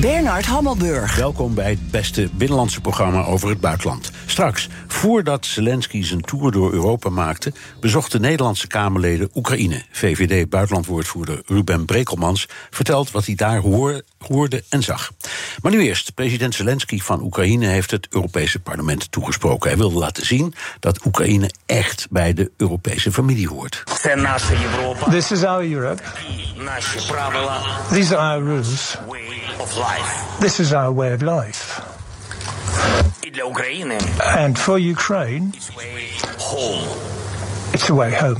Bernard Hammelburg. Welkom bij het beste binnenlandse programma over het buitenland. Straks, voordat Zelensky zijn tour door Europa maakte, bezochten Nederlandse Kamerleden Oekraïne. VVD-buitenlandwoordvoerder Ruben Brekelmans vertelt wat hij daar hoorde en zag. Maar nu eerst, president Zelensky van Oekraïne heeft het Europese parlement toegesproken. Hij wilde laten zien dat Oekraïne echt bij de Europese familie hoort. This is our Europe. These are our rules. This is our way of life. And for Ukraine, it's the way home.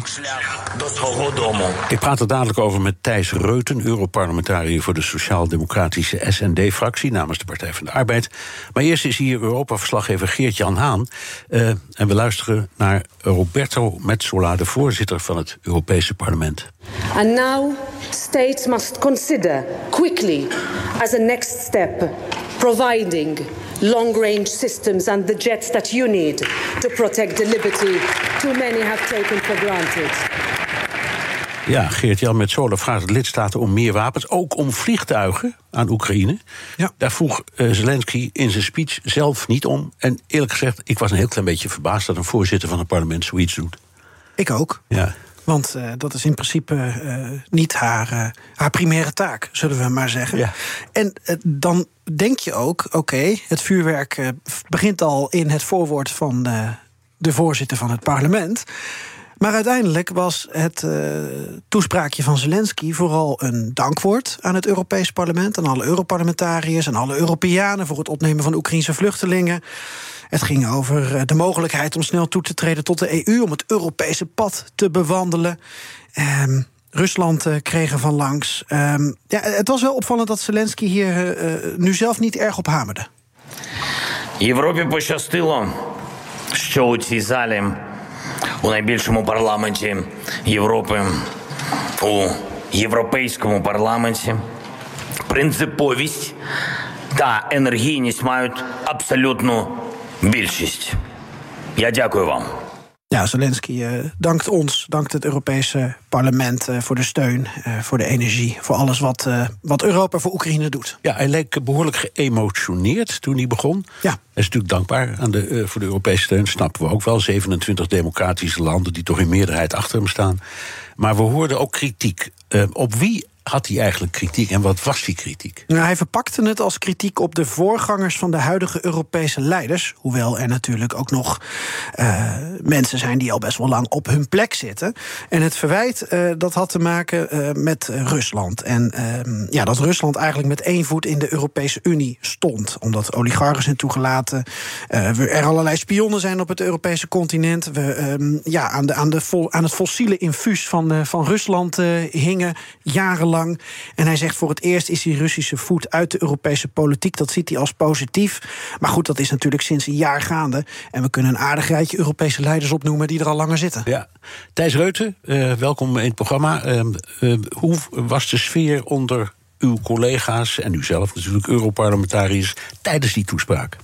Ik praat er dadelijk over met Thijs Reuten, Europarlementariër voor de Sociaal-Democratische SND-fractie namens de Partij van de Arbeid. Maar eerst is hier Europa-verslaggever Geert-Jan Haan. Uh, en we luisteren naar Roberto Metsola, de voorzitter van het Europese Parlement. And now states must consider quickly as a next step providing long range systems and the jets that you need to protect the liberty too many have taken for granted. Ja, Geert-Jan met Zola vraagt de lidstaten om meer wapens, ook om vliegtuigen aan Oekraïne. Ja. Daar vroeg uh, Zelensky in zijn speech zelf niet om. En eerlijk gezegd, ik was een heel klein beetje verbaasd dat een voorzitter van het parlement zoiets doet. Ik ook. Ja. Want uh, dat is in principe uh, niet haar, uh, haar primaire taak, zullen we maar zeggen. Ja. En dan denk je ook, oké, het vuurwerk begint al in het voorwoord van de voorzitter van het parlement. Maar uiteindelijk was het uh, toespraakje van Zelensky vooral een dankwoord aan het Europees Parlement, aan alle Europarlementariërs en alle Europeanen voor het opnemen van Oekraïnse vluchtelingen. Het ging over de mogelijkheid om snel toe te treden tot de EU, om het Europese pad te bewandelen. Um, Rusland uh, kreeg er van langs. Um, ja, het was wel opvallend dat Zelensky hier uh, nu zelf niet erg op hamerde. Європі пощастило, що у цій залі, у найбільшому парламенті Європи, у європейському парламенті, принциповість та енергійність мають абсолютну більшість. Я дякую вам. Ja, Zelensky uh, dankt ons, dankt het Europese parlement uh, voor de steun, uh, voor de energie, voor alles wat, wat Europa voor Oekraïne doet. Ja, hij leek behoorlijk geëmotioneerd toen hij begon. Ja. Hij is natuurlijk dankbaar aan de, voor de Europese steun, snappen we ook wel. 27 democratische landen die toch in meerderheid achter hem staan. Maar we hoorden ook kritiek. op wie had hij eigenlijk kritiek en wat was die kritiek? Nou, hij verpakte het als kritiek op de voorgangers van de huidige Europese leiders. Hoewel er natuurlijk ook nog uh, mensen zijn die al best wel lang op hun plek zitten. En het verwijt uh, dat had te maken uh, met Rusland. En ehm, ja, dat Rusland eigenlijk met één voet in de Europese Unie stond. Omdat oligarchen zijn toegelaten. er allerlei spionnen zijn op het Europese continent. We ehm, ja, aan, de, aan, de aan het fossiele infuus van, van Rusland hingen jarenlang. En hij zegt voor het eerst is die Russische voet uit de Europese politiek. Dat ziet hij als positief. Maar goed, dat is natuurlijk sinds een jaar gaande. En we kunnen een aardig rijtje Europese leiders opnoemen die er al langer zitten. Ja. Thijs Reuten, uh, welkom in het programma. Uh, uh, hoe was de sfeer onder uw collega's en u zelf natuurlijk, Europarlementariërs, tijdens die toespraak?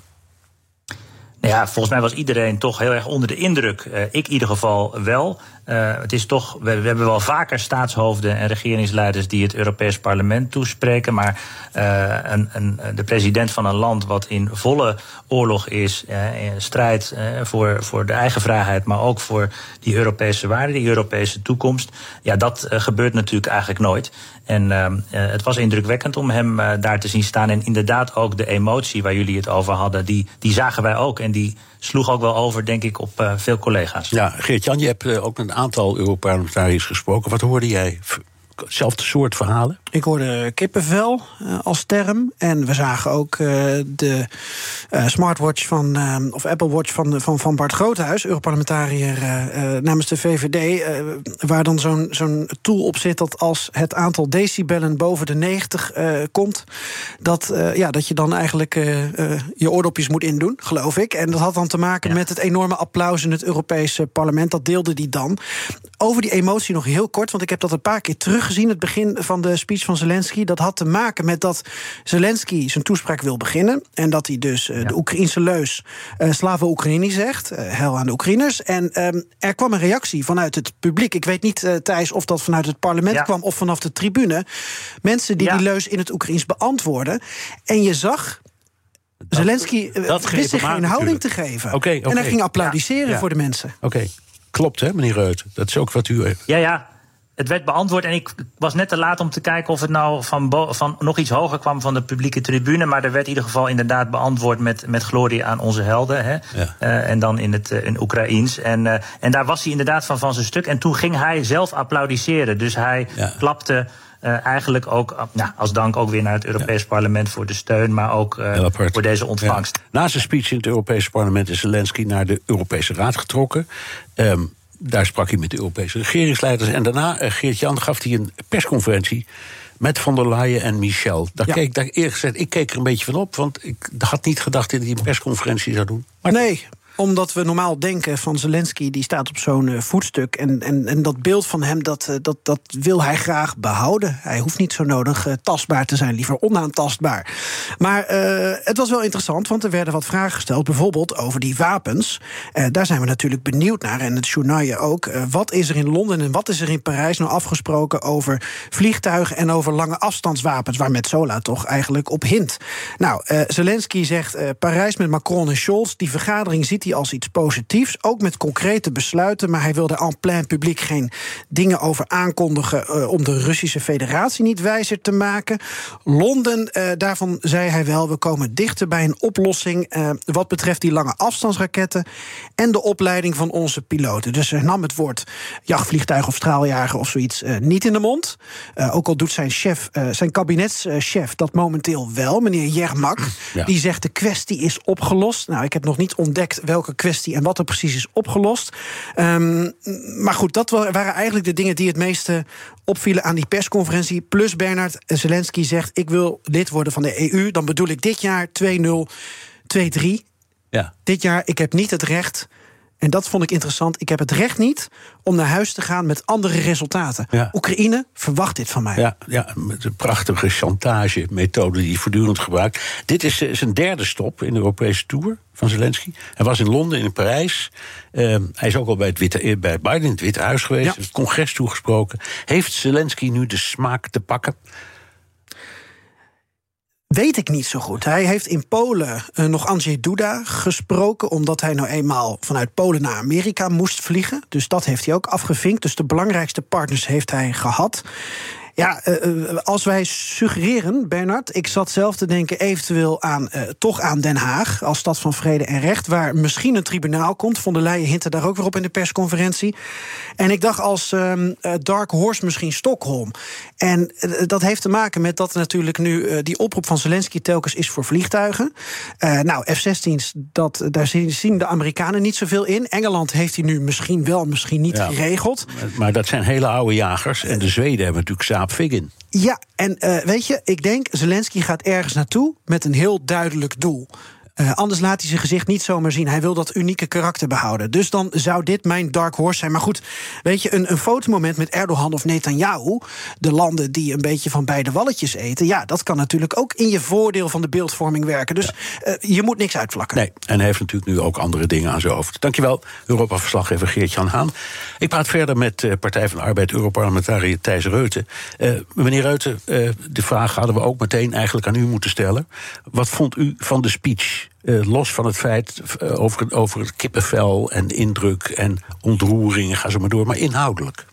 Nou ja, volgens mij was iedereen toch heel erg onder de indruk. Uh, ik in ieder geval wel. Uh, het is toch, we, hebben wel vaker staatshoofden en regeringsleiders die het Europees Parlement toespreken. Maar uh, een, een, de president van een land wat in volle oorlog is, in strijd voor, voor de eigen vrijheid, maar ook voor die Europese waarden, die Europese toekomst. Ja, dat gebeurt natuurlijk eigenlijk nooit. En uh, het was indrukwekkend om hem uh, daar te zien staan. En inderdaad ook de emotie waar jullie het over hadden, die, die zagen wij ook. En die sloeg ook wel over, denk ik, op uh, veel collega's. Ja, Geert-Jan, je hebt ook een aantal Europarlementariërs gesproken. Wat hoorde jij hetzelfde soort verhalen? Ik hoorde kippenvel uh, als term. En we zagen ook uh, de uh, smartwatch van, of Apple Watch van, van, van Bart Groothuis, Europarlementariër namens de VVD. waar dan zo'n zo'n tool op zit dat als het aantal decibellen boven de 90 komt, dat, ja, dat je dan eigenlijk je oordopjes moet indoen, geloof ik. En dat had dan te maken ja. met het enorme applaus in het Europese parlement. Dat deelde die dan. Over die emotie nog heel kort, want ik heb dat een paar keer teruggezien. Het begin van de speech van Zelensky. Dat had te maken met dat Zelensky zijn toespraak wil beginnen. En dat hij dus uh, ja. de Oekraïnse leus uh, Slava Oekraïni zegt. Uh, hel aan de Oekraïners. En um, er kwam een reactie vanuit het publiek. Ik weet niet, uh, Thijs, of dat vanuit het parlement ja. kwam of vanaf de tribune. Mensen die ja. die leus in het Oekraïens beantwoorden. En je zag dat, Zelensky dat wist zich geen houding te geven. Okay, okay. En hij ging applaudisseren ja. voor de mensen. Oké, okay. klopt hè, meneer Reut? Dat is ook wat u... Ja, ja. Het werd beantwoord en ik was net te laat om te kijken of het nou van, van nog iets hoger kwam van de publieke tribune. Maar er werd in ieder geval inderdaad beantwoord met, met glorie aan onze helden. Hè? Ja. Uh, en dan in het uh, in Oekraïens. En, uh, en daar was hij inderdaad van van zijn stuk. En toen ging hij zelf applaudisseren. Dus hij ja. klapte. Uh, eigenlijk ook nou, als dank ook weer naar het Europees ja. Parlement voor de steun, maar ook uh, voor deze ontvangst. Ja. Na zijn speech in het Europese parlement is Zelensky naar de Europese Raad getrokken. Um, daar sprak hij met de Europese regeringsleiders. En daarna, uh, Geert-Jan, gaf hij een persconferentie met von der Leyen en Michel. Daar ja. keek, daar eerlijk gezegd, ik keek er een beetje van op, want ik had niet gedacht dat hij een persconferentie zou doen. Maar nee, omdat we normaal denken van Zelensky, die staat op zo'n uh, voetstuk. En, en, en dat beeld van hem, dat, uh, dat, dat wil hij graag behouden. Hij hoeft niet zo nodig uh, tastbaar te zijn, liever onaantastbaar. Maar het was wel interessant, want er werden wat vragen gesteld. Bijvoorbeeld over die wapens. daar zijn we natuurlijk benieuwd naar. En het journaal ook. wat is er in Londen en wat is er in Parijs nou afgesproken over vliegtuigen en over lange afstandswapens? Waar Metzola toch eigenlijk op hint. Nou, Zelensky zegt Parijs met Macron en Scholz. Die vergadering ziet hij als iets positiefs, ook met concrete besluiten. Maar hij wilde en plein publiek geen dingen over aankondigen uh, om de Russische Federatie niet wijzer te maken. Londen, uh, daarvan zei hij wel, we komen dichter bij een oplossing uh, wat betreft die lange afstandsraketten en de opleiding van onze piloten. Dus hij nam het woord jachtvliegtuig of straaljager of zoiets niet in de mond. ook al doet zijn chef, zijn kabinetschef dat momenteel wel, meneer Jermak. Ja. Die zegt de kwestie is opgelost. Nou, ik heb nog niet ontdekt welke kwestie en wat er precies is opgelost. Um, maar goed, dat waren eigenlijk de dingen die het meeste opvielen aan die persconferentie. Plus Bernard Zelensky zegt: Ik wil lid worden van de EU. Dan bedoel ik dit jaar 2-0, 2-3. Ja. Dit jaar, ik heb niet het recht en dat vond ik interessant. Ik heb het recht niet om naar huis te gaan met andere resultaten. Ja. Oekraïne verwacht dit van mij. Ja, ja met een prachtige chantage-methode die hij voortdurend gebruikt. Dit is eh, zijn derde stop in de Europese Tour van Zelensky. Hij was in Londen, in Parijs. Uh, hij is ook al bij, het Witte, eh, bij Biden in het Witte Huis geweest. Ja. Het congres toegesproken. Heeft Zelensky nu de smaak te pakken? Weet ik niet zo goed. Hij heeft in Polen uh, nog Andrzej Duda gesproken, omdat hij nou eenmaal vanuit Polen naar Amerika moest vliegen. Dus dat heeft hij ook afgevinkt. Dus de belangrijkste partners heeft hij gehad. Ja, uh, als wij suggereren, Bernard, ik zat zelf te denken eventueel aan uh, toch aan Den Haag als stad van vrede en recht, waar misschien een tribunaal komt. Von der Leyen hintte daar ook weer op in de persconferentie. En ik dacht als um, Dark Horse misschien Stockholm. En dat heeft te maken met dat natuurlijk nu die oproep van Zelensky telkens is voor vliegtuigen. nou, F-16's, dat, daar zien de Amerikanen niet zoveel in. Engeland heeft hij nu misschien wel, misschien niet ja, geregeld. Maar dat zijn hele oude jagers. En de Zweden hebben natuurlijk Figgin. Ja, en uh, weet je, ik denk Zelensky gaat ergens naartoe met een heel duidelijk doel. Uh, anders laat hij zijn gezicht niet zomaar zien. Hij wil dat unieke karakter behouden. Dus dan zou dit mijn dark horse zijn. Maar goed, weet je, een, een fotomoment met Erdogan of Netanyahu... de landen die een beetje van beide walletjes eten... ja, dat kan natuurlijk ook in je voordeel van de beeldvorming werken. Dus uh, je moet niks uitvlakken. Nee, en hij heeft natuurlijk nu ook andere dingen aan zijn hoofd. Dankjewel, Europa-verslaggever Geert-Jan Haan. Ik praat verder met uh, Partij van de Arbeid... Europarlementariër Thijs Reuten. meneer Reuten, de vraag hadden we ook meteen eigenlijk aan u moeten stellen. Wat vond u van de speech... Uh, los van het feit uh, over, over het kippenvel en indruk en ontroering, ga zo maar door, maar inhoudelijk.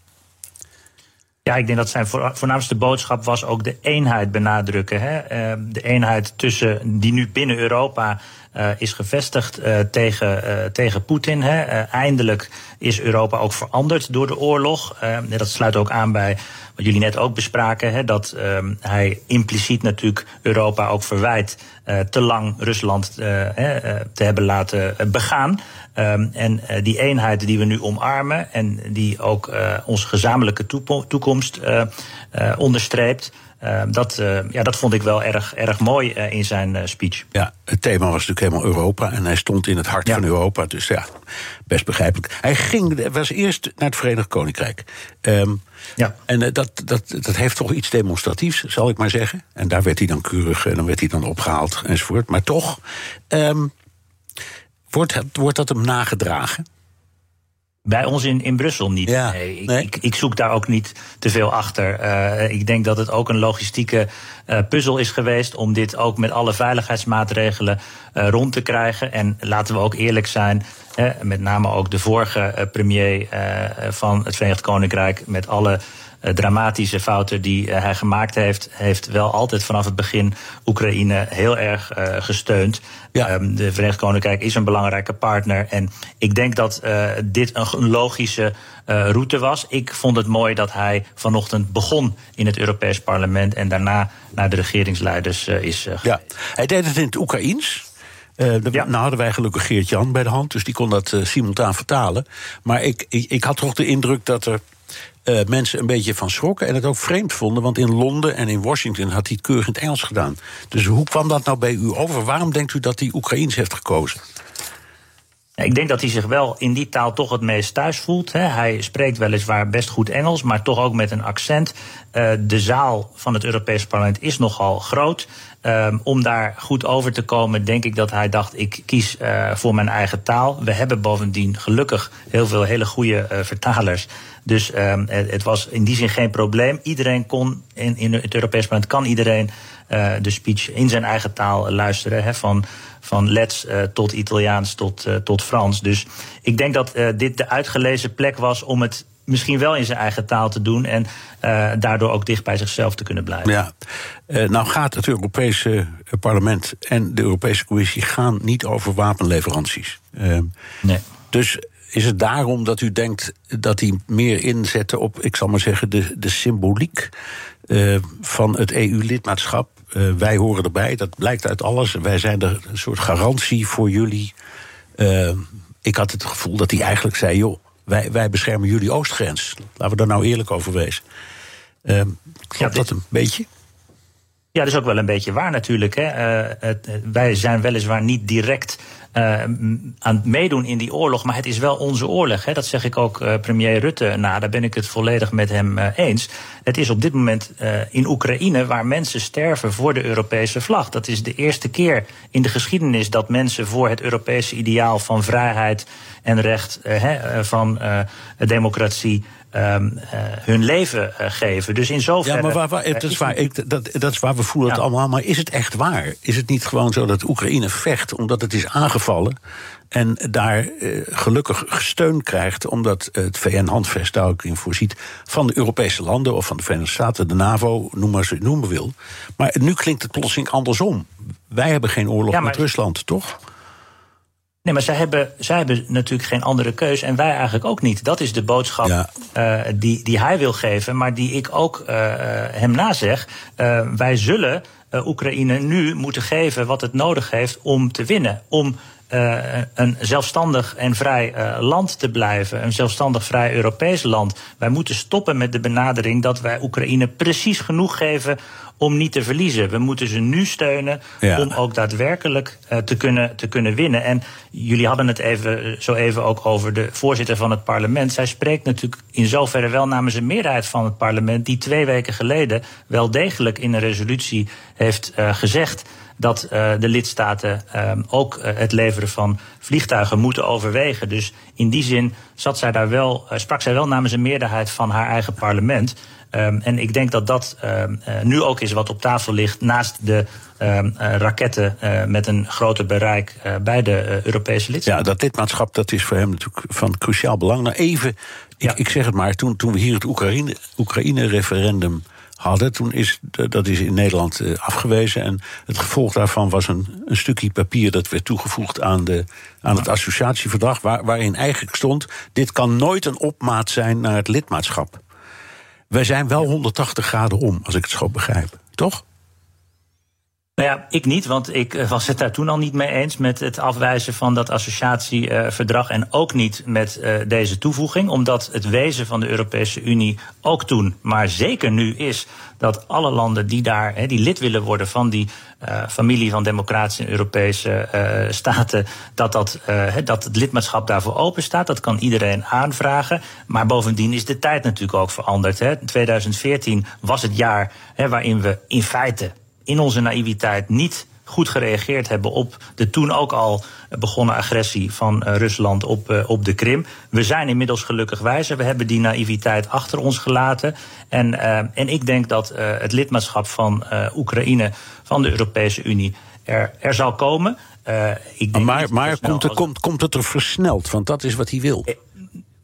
Ja, ik denk dat zijn voornaamste boodschap was ook de eenheid benadrukken. Hè? Ehm, de eenheid tussen die nu binnen Europa uh, is gevestigd uh, tegen, uh, tegen Poetin. Hè. eindelijk is Europa ook veranderd door de oorlog. dat sluit ook aan bij wat jullie net ook bespraken. Hè, dat ehm, hij impliciet natuurlijk Europa ook verwijt te lang Rusland te hebben laten begaan. Um, en die eenheid die we nu omarmen en die ook onze gezamenlijke toekomst onderstreept. Uh, dat, uh, ja, dat vond ik wel erg, erg mooi uh, in zijn speech. Ja, het thema was natuurlijk helemaal Europa. En hij stond in het hart ja. van Europa. Dus ja, best begrijpelijk. Hij ging, was eerst naar het Verenigd Koninkrijk. Um, ja. En dat, dat, dat heeft toch iets demonstratiefs, zal ik maar zeggen. En daar werd hij dan keurig en dan werd hij dan opgehaald enzovoort. Maar toch, um, wordt, wordt dat hem nagedragen? Bij ons in, in Brussel niet. Ja, nee, ik, Ik, ik, zoek daar ook niet te veel achter. Uh, ik denk dat het ook een logistieke uh, puzzel is geweest om dit ook met alle veiligheidsmaatregelen uh, rond te krijgen. En laten we ook eerlijk zijn, met name ook de vorige premier van het Verenigd Koninkrijk, met alle dramatische fouten die uh, hij gemaakt heeft, heeft wel altijd vanaf het begin Oekraïne heel erg uh, gesteund. Ja. Um, de Verenigd Koninkrijk is een belangrijke partner. En ik denk dat dit een logische route was. Ik vond het mooi dat hij vanochtend begon in het Europees Parlement en daarna naar de regeringsleiders is gegaan. Ja, hij deed het in het Oekraïens. Uh, ja. Nou hadden wij gelukkig Geert-Jan bij de hand, dus die kon dat uh, simultaan vertalen. Maar ik, ik, ik, had toch de indruk dat er uh, mensen een beetje van schrokken en het ook vreemd vonden. Want in Londen en in Washington had hij het keurig in het Engels gedaan. Dus hoe kwam dat nou bij u over? Waarom denkt u dat hij Oekraïens heeft gekozen? Ik denk dat hij zich wel in die taal toch het meest thuis voelt. Hij spreekt weliswaar best goed Engels, maar toch ook met een accent. Uh, de zaal van het Europees Parlement is nogal groot. Um, om daar goed over te komen, denk ik dat hij dacht: ik kies uh, voor mijn eigen taal. We hebben bovendien gelukkig heel veel hele goede vertalers. Dus um, het, het, was in die zin geen probleem. Iedereen kon in, in het Europees Parlement kan iedereen uh, de speech in zijn eigen taal luisteren. Hè, van, van Lets uh, tot Italiaans tot, uh, tot Frans. Dus ik denk dat dit de uitgelezen plek was om het misschien wel in zijn eigen taal te doen en uh, daardoor ook dicht bij zichzelf te kunnen blijven. Ja, uh, nou gaat het Europese parlement en de Europese Commissie gaan niet over wapenleveranties. Uh, nee. Dus is het daarom dat u denkt dat die meer inzetten op, ik zal maar zeggen, de, de symboliek van het EU-lidmaatschap? wij horen erbij, dat blijkt uit alles. Wij zijn er een soort garantie voor jullie. ik had het gevoel dat hij eigenlijk zei: joh wij, wij beschermen jullie oostgrens. Laten we daar nou eerlijk over wezen. Klopt dat een beetje? Ja, dat is ook wel een beetje waar natuurlijk. Hè. Uh, het, wij zijn weliswaar niet direct uh, aan het meedoen in die oorlog. Maar het is wel onze oorlog. Hè. Dat zeg ik ook uh, premier Rutte na. Daar ben ik het volledig met hem uh, eens. Het is op dit moment in Oekraïne waar mensen sterven voor de Europese vlag. Dat is de eerste keer in de geschiedenis dat mensen voor het Europese ideaal van vrijheid en recht, van democratie um, hun leven uh, geven. Dus in zoverre. Ja, maar waar, waar, dat, is waar, ik, dat, dat is waar we voelen het allemaal. Maar is het echt waar? Is het niet gewoon zo dat Oekraïne vecht omdat het is aangevallen? En daar uh, gelukkig steun krijgt, omdat het VN-handvest daar ook in voorziet. van de Europese landen of van de Verenigde Staten, de NAVO, noem maar ze noemen wil. Maar nu klinkt het plotseling andersom. Wij hebben geen oorlog ja, met Rusland, toch? Nee, maar zij hebben, zij hebben natuurlijk geen andere keus en wij eigenlijk ook niet. Dat is de boodschap ja. uh, die, die hij wil geven, maar die ik ook uh, hem nazeg. Uh, wij zullen Oekraïne nu moeten geven wat het nodig heeft om te winnen. Om uh, een zelfstandig en vrij uh, land te blijven. Een zelfstandig vrij Europees land. Wij moeten stoppen met de benadering dat wij Oekraïne precies genoeg geven om niet te verliezen. We moeten ze nu steunen ja. om ook daadwerkelijk uh, te, kunnen, te kunnen winnen. En jullie hadden het even, zo even ook over de voorzitter van het parlement. Zij spreekt natuurlijk in zoverre wel namens een meerderheid van het parlement... die twee weken geleden wel degelijk in een resolutie heeft uh, gezegd dat uh, de lidstaten uh, ook uh, het leveren van vliegtuigen moeten overwegen. Dus in die zin zat zij daar wel, sprak zij wel namens een meerderheid van haar eigen parlement. Ehm, en ik denk dat dat ehm, nu ook is wat op tafel ligt naast de raketten met een groter bereik bij de Europese lidstaten. Ja, dat lidmaatschap dat is voor hem natuurlijk van cruciaal belang. Nou, even, ik, ik zeg het maar, toen, toen we hier het Oekraïne-referendum. Oekraïne hadden. Toen is dat is in Nederland eh, afgewezen. En het gevolg daarvan was een, een stukje papier dat werd toegevoegd aan, de, aan het associatieverdrag. Waar, waarin eigenlijk stond: dit kan nooit een opmaat zijn naar het lidmaatschap. Wij zijn wel 180 graden om, als ik het zo begrijp. Toch? Nou ja, ik niet, want ik eh, was het daar toen al niet mee eens met het afwijzen van dat associatieverdrag en ook niet met uh, deze toevoeging, omdat het wezen van de Europese Unie ook toen, maar zeker nu is dat alle landen die daar, die lid willen worden van die uh, familie van democratische en Europese staten, dat, dat, dat het lidmaatschap daarvoor open staat. Dat kan iedereen aanvragen. Maar bovendien is de tijd natuurlijk ook veranderd. Hè. 2014 was het jaar waarin we in feite in onze naïviteit niet goed gereageerd hebben op de toen ook al begonnen agressie van uh, Rusland op, uh, op de Krim. We zijn inmiddels gelukkig wijzer. We hebben die naïviteit achter ons gelaten. En, uh, en ik denk dat het lidmaatschap van Oekraïne van de Europese Unie er, er zal komen. ik denk maar maar komt, het, komt, komt het er versneld? Want dat is wat hij wil.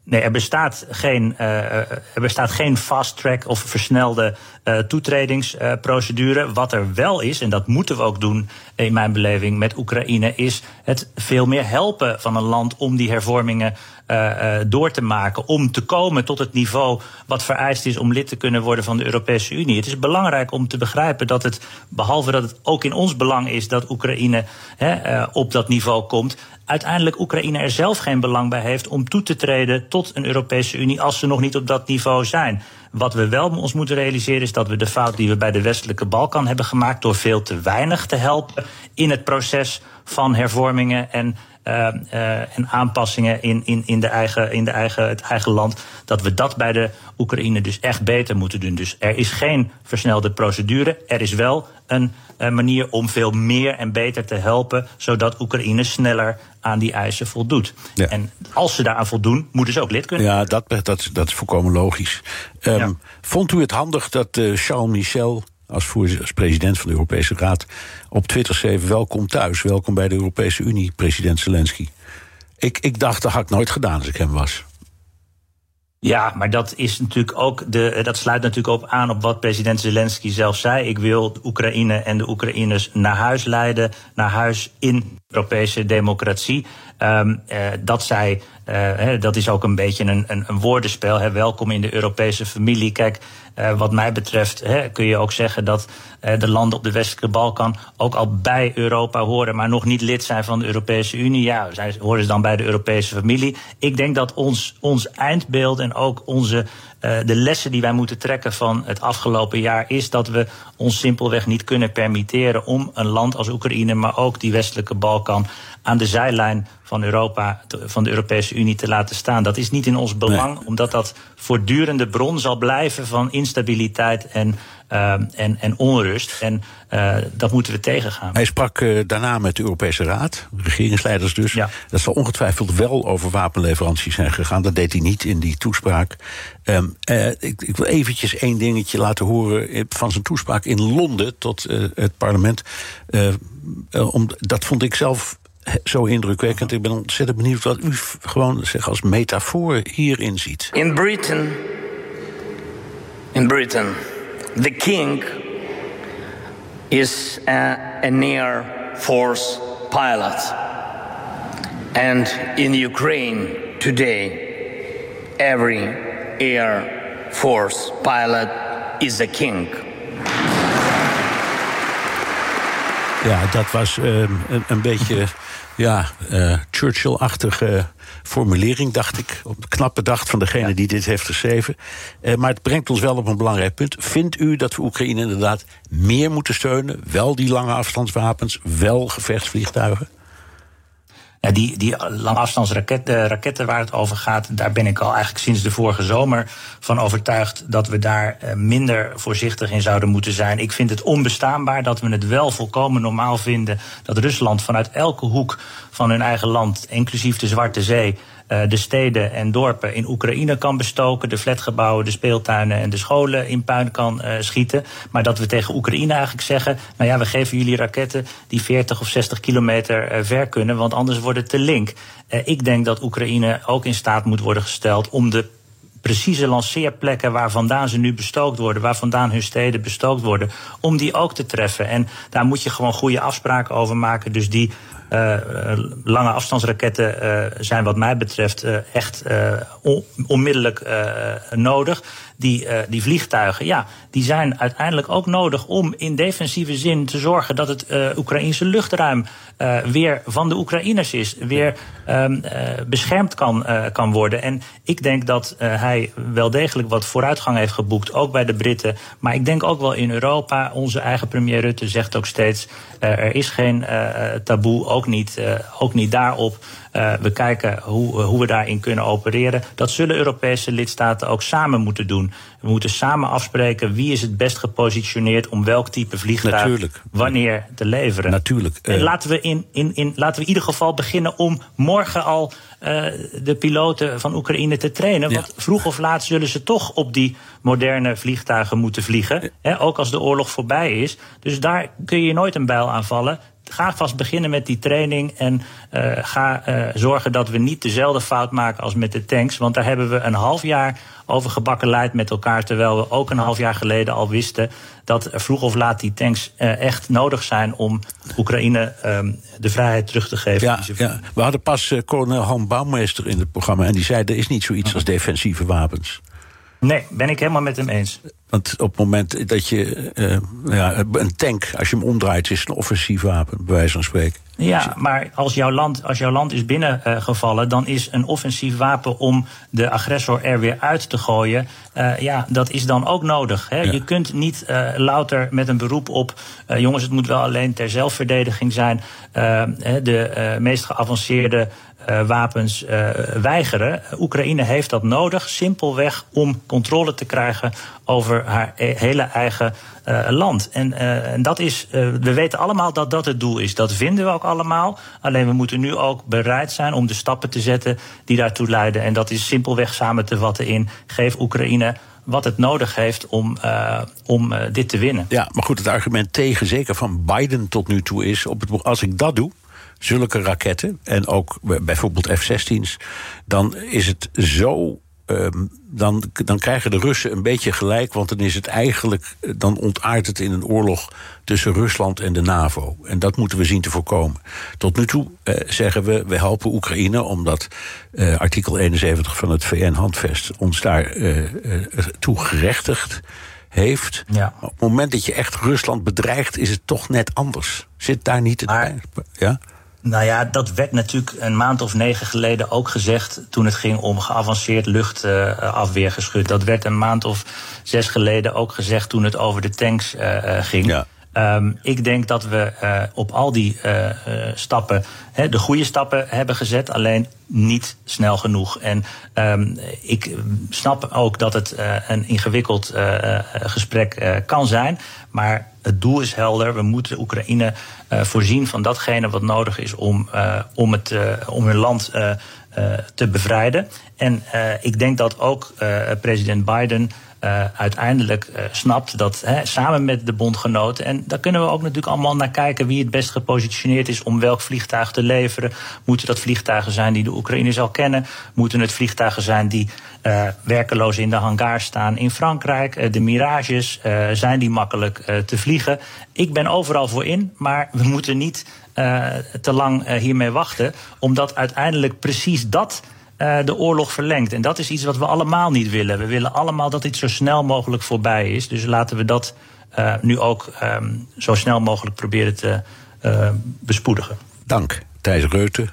Nee, er bestaat geen, uh, er bestaat geen fast track of versnelde uh, toetredingsprocedure. Wat er wel is, en dat moeten we ook doen in mijn beleving met Oekraïne, is het veel meer helpen van een land om die hervormingen uh, door te maken. Om te komen tot het niveau wat vereist is om lid te kunnen worden van de Europese Unie. Het is belangrijk om te begrijpen dat het, behalve dat het ook in ons belang is dat Oekraïne uh, op dat niveau komt, uiteindelijk Oekraïne er zelf geen belang bij heeft om toe te treden tot een Europese Unie als ze nog niet op dat niveau zijn. Wat we wel ons moeten realiseren is dat we de fout die we bij de westelijke Balkan hebben gemaakt door veel te weinig te helpen in het proces van hervormingen en en aanpassingen in, in, in, de eigen, in de eigen, het eigen land, dat we dat bij de Oekraïne dus echt beter moeten doen. Dus er is geen versnelde procedure. Er is wel een manier om veel meer en beter te helpen, zodat Oekraïne sneller aan die eisen voldoet. Ja. En als ze daaraan voldoen, moeten ze ook lid kunnen. Ja, dat, dat, dat is volkomen logisch. Um, ja. Vond u het handig dat uh, Charles Michel als, president van de Europese Raad op Twitter schreef: Welkom thuis, welkom bij de Europese Unie, president Zelensky. Ik, ik dacht, dat had ik nooit gedaan als ik hem was. Ja, maar dat is natuurlijk ook de, dat sluit natuurlijk ook aan op wat president Zelensky zelf zei. Ik wil de Oekraïne en de Oekraïners naar huis leiden, naar huis in Europese democratie. Um, uh, dat zij, uh, dat is ook een beetje een, een, een woordenspel. Hè. Welkom in de Europese familie. Kijk, uh, wat mij betreft hè, kun je ook zeggen dat de landen op de westelijke Balkan ook al bij Europa horen, maar nog niet lid zijn van de Europese Unie. Ja, zij horen ze dan bij de Europese familie. Ik denk dat ons, ons eindbeeld en ook onze uh, de lessen die wij moeten trekken van het afgelopen jaar is dat we ons simpelweg niet kunnen permitteren om een land als Oekraïne, maar ook die westelijke Balkan aan de zijlijn van Europa, van de Europese Unie te laten staan. Dat is niet in ons belang, nee. omdat dat voortdurende bron zal blijven van instabiliteit en, en, en onrust. En uh, dat moeten we tegengaan. Hij sprak uh, daarna met de Europese Raad, regeringsleiders dus. Ja. Dat zal ongetwijfeld wel over wapenleveranties zijn gegaan. Dat deed hij niet in die toespraak. Um, ik, ik, wil eventjes één dingetje laten horen van zijn toespraak in Londen tot het parlement. om, dat vond ik zelf zo indrukwekkend. Ik ben ontzettend benieuwd wat u gewoon zeg, als metafoor hierin ziet. In Britain, in Britain, the king is a, an air force pilot. And in Ukraine today, every air force pilot is a king. Ja, dat was uh, een, een beetje ja, uh, Churchill-achtige formulering, dacht ik. Op de knappe dag van degene ja. die dit heeft geschreven. Uh, maar het brengt ons wel op een belangrijk punt. Vindt u dat we Oekraïne inderdaad meer moeten steunen? Wel die lange afstandswapens, wel gevechtsvliegtuigen? Die, die langafstandsraketten raketten waar het over gaat, daar ben ik al eigenlijk sinds de vorige zomer van overtuigd dat we daar minder voorzichtig in zouden moeten zijn. Ik vind het onbestaanbaar dat we het wel volkomen normaal vinden dat Rusland vanuit elke hoek van hun eigen land, inclusief de Zwarte Zee, de steden en dorpen in Oekraïne kan bestoken, de flatgebouwen, de speeltuinen en de scholen in puin kan schieten. Maar dat we tegen Oekraïne eigenlijk zeggen: nou ja, we geven jullie raketten die 40 of 60 kilometer ver kunnen, want anders wordt het te link. ik denk dat Oekraïne ook in staat moet worden gesteld om de precieze lanceerplekken waar vandaan ze nu bestookt worden, waar vandaan hun steden bestookt worden, om die ook te treffen. En daar moet je gewoon goede afspraken over maken. Dus die uh, lange afstandsraketten uh, zijn wat mij betreft echt on onmiddellijk nodig die, uh, die vliegtuigen, ja, die zijn uiteindelijk ook nodig om in defensieve zin te zorgen dat het uh, Oekraïnse luchtruim uh, weer van de Oekraïners is, weer um, beschermd kan, kan worden. En ik denk dat hij wel degelijk wat vooruitgang heeft geboekt, ook bij de Britten. Maar ik denk ook wel in Europa. Onze eigen premier Rutte zegt ook steeds: er is geen taboe, ook niet, ook niet daarop. Uh, we kijken hoe, hoe we daarin kunnen opereren. Dat zullen Europese lidstaten ook samen moeten doen. We moeten samen afspreken wie is het best gepositioneerd om welk type vliegtuig Natuurlijk. wanneer te leveren. Natuurlijk. Uh, laten, we in, in, in, laten we in ieder geval beginnen om morgen al uh, de piloten van Oekraïne te trainen. Want vroeg of laat zullen ze toch op die moderne vliegtuigen moeten vliegen. Hè, ook als de oorlog voorbij is. Dus daar kun je nooit een bijl aanvallen ga vast beginnen met die training. En uh, ga uh, zorgen dat we niet dezelfde fout maken als met de tanks. Want daar hebben we een half jaar over gebakken leid met elkaar. Terwijl we ook een half jaar geleden al wisten dat vroeg of laat die tanks uh, echt nodig zijn om Oekraïne um, de vrijheid terug te geven. Ja, ja. We hadden pas kolonel Han Bouwmeester in het programma. En die zei: er is niet zoiets als defensieve wapens. Nee, ben ik helemaal met hem eens. Want op het moment dat je uh, ja, een tank, als je hem omdraait, is een offensief wapen, bij wijze van spreken. Ja, maar als jouw land, als jouw land is binnengevallen, uh, dan is een offensief wapen om de agressor er weer uit te gooien. Uh, ja, dat is dan ook nodig. Hè? Ja. Je kunt niet uh, louter met een beroep op. jongens, het moet wel alleen ter zelfverdediging zijn. de meest geavanceerde wapens uh, weigeren. Oekraïne heeft dat nodig, simpelweg om controle te krijgen over haar e hele eigen uh, land. En, en dat is, we weten allemaal dat dat het doel is. Dat vinden we ook allemaal. Alleen we moeten nu ook bereid zijn om de stappen te zetten die daartoe leiden. En dat is simpelweg samen te vatten in: geef Oekraïne wat het nodig heeft om, om dit te winnen. Ja, maar goed, het argument tegen, zeker van Biden tot nu toe, is: op het, als ik dat doe, zulke raketten en ook bijvoorbeeld F-16's, dan is het zo. Um, dan, dan krijgen de Russen een beetje gelijk, want dan is het eigenlijk. dan ontaart het in een oorlog tussen Rusland en de NAVO. En dat moeten we zien te voorkomen. Tot nu toe uh, zeggen we, we helpen Oekraïne omdat uh, artikel 71 van het VN-handvest ons daar uh, toe gerechtigd heeft. Ja. Op het moment dat je echt Rusland bedreigt, is het toch net anders. Zit daar niet het maar, Ja? Nou ja, dat werd natuurlijk een maand of negen geleden ook gezegd toen het ging om geavanceerd luchtafweergeschut. dat werd een maand of zes geleden ook gezegd toen het over de tanks uh, ging. Ja. Um, ik denk dat we uh, op al die uh, stappen he, de goede stappen hebben gezet, alleen niet snel genoeg. En um, ik snap ook dat het een ingewikkeld gesprek kan zijn, maar het doel is helder. We moeten Oekraïne voorzien van datgene wat nodig is om, om, het, om hun land te bevrijden. En ik denk dat ook president Biden uiteindelijk snapt dat hè, samen met de bondgenoten. En daar kunnen we ook natuurlijk allemaal naar kijken wie het best gepositioneerd is om welk vliegtuig te leveren. Moeten dat vliegtuigen zijn die de Oekraïne zal kennen? Moeten het vliegtuigen zijn die uh, werkeloos in de hangar staan in Frankrijk? de Mirages, zijn die makkelijk te vliegen? Ik ben overal voor in, maar we moeten niet te lang hiermee wachten, omdat uiteindelijk precies dat de oorlog verlengt. En dat is iets wat we allemaal niet willen. We willen allemaal dat dit zo snel mogelijk voorbij is. Dus laten we dat nu ook um, zo snel mogelijk proberen te bespoedigen. Dank, Thijs Reuten,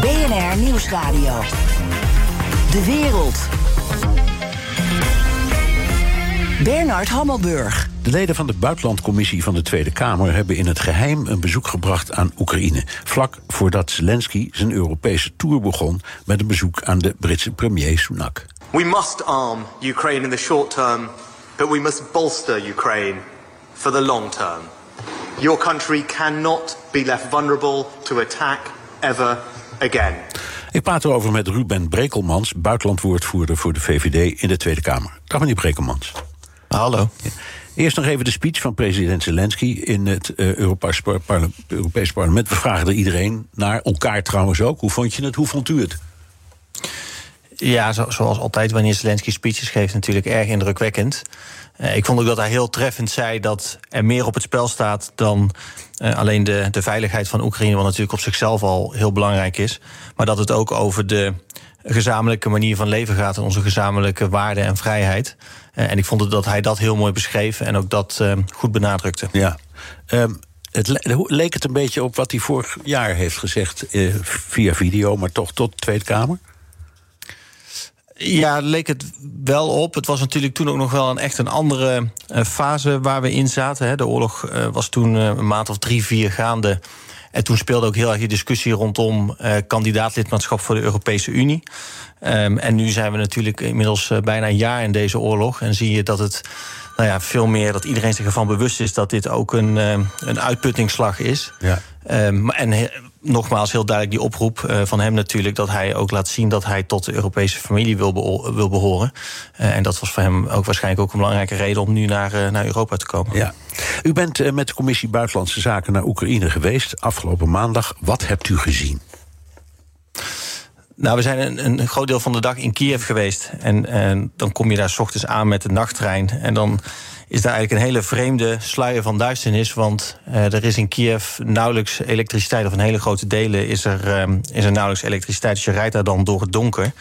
BNR Nieuwsradio. De wereld. Bernard Hammelburg. De leden van de Buitenlandcommissie van de Tweede Kamer hebben in het geheim een bezoek gebracht aan Oekraïne. Vlak voordat Zelensky zijn Europese tour begon met een bezoek aan de Britse premier Sunak. We must arm Ukraine in the short term, but we must bolster Ukraine for the long term. Your country cannot be left vulnerable to attack ever again. Ik praat erover met Ruben Brekelmans, buitenlandwoordvoerder voor de VVD in de Tweede Kamer. Dag meneer Brekelmans. Hallo. Eerst nog even de speech van president Zelensky in het uh, Europees, parle Europees Parlement. We vragen er iedereen naar, elkaar trouwens ook. Hoe vond je het? Hoe vond u het? Ja, zo, zoals altijd wanneer Zelensky speeches geeft, natuurlijk erg indrukwekkend. Uh, ik vond ook dat hij heel treffend zei dat er meer op het spel staat dan uh, alleen de, de veiligheid van Oekraïne, wat natuurlijk op zichzelf al heel belangrijk is. Maar dat het ook over de gezamenlijke manier van leven gaat en onze gezamenlijke waarden en vrijheid. Uh, en ik vond dat hij dat heel mooi beschreef en ook dat goed benadrukte. Ja. Um, het le leek het een beetje op wat hij vorig jaar heeft gezegd uh, via video, maar toch tot de Tweede Kamer? Ja, leek het wel op. Het was natuurlijk toen ook nog wel een echt een andere uh, fase waar we in zaten. Hè. De oorlog uh, was toen uh, een maand of drie, vier gaande. En toen speelde ook heel erg die discussie rondom kandidaatlidmaatschap voor de Europese Unie. Um, en nu zijn we natuurlijk inmiddels bijna een jaar in deze oorlog. En zie je dat het nou ja, veel meer dat iedereen zich ervan bewust is dat dit ook een, een uitputtingsslag is. Ja. Um, en nogmaals heel duidelijk die oproep uh, van hem natuurlijk... dat hij ook laat zien dat hij tot de Europese familie wil, be wil behoren. Uh, en dat was voor hem ook waarschijnlijk ook een belangrijke reden... om nu naar, uh, naar Europa te komen. Ja. U bent met de Commissie Buitenlandse Zaken naar Oekraïne geweest... afgelopen maandag. Wat hebt u gezien? Nou, we zijn een, een groot deel van de dag in Kiev geweest. En, en dan kom je daar s ochtends aan met de nachttrein. En dan is daar eigenlijk een hele vreemde sluier van duisternis. Want uh, er is in Kiev nauwelijks elektriciteit, of in hele grote delen is er, um, is er nauwelijks elektriciteit. Dus je rijdt daar dan door het donker.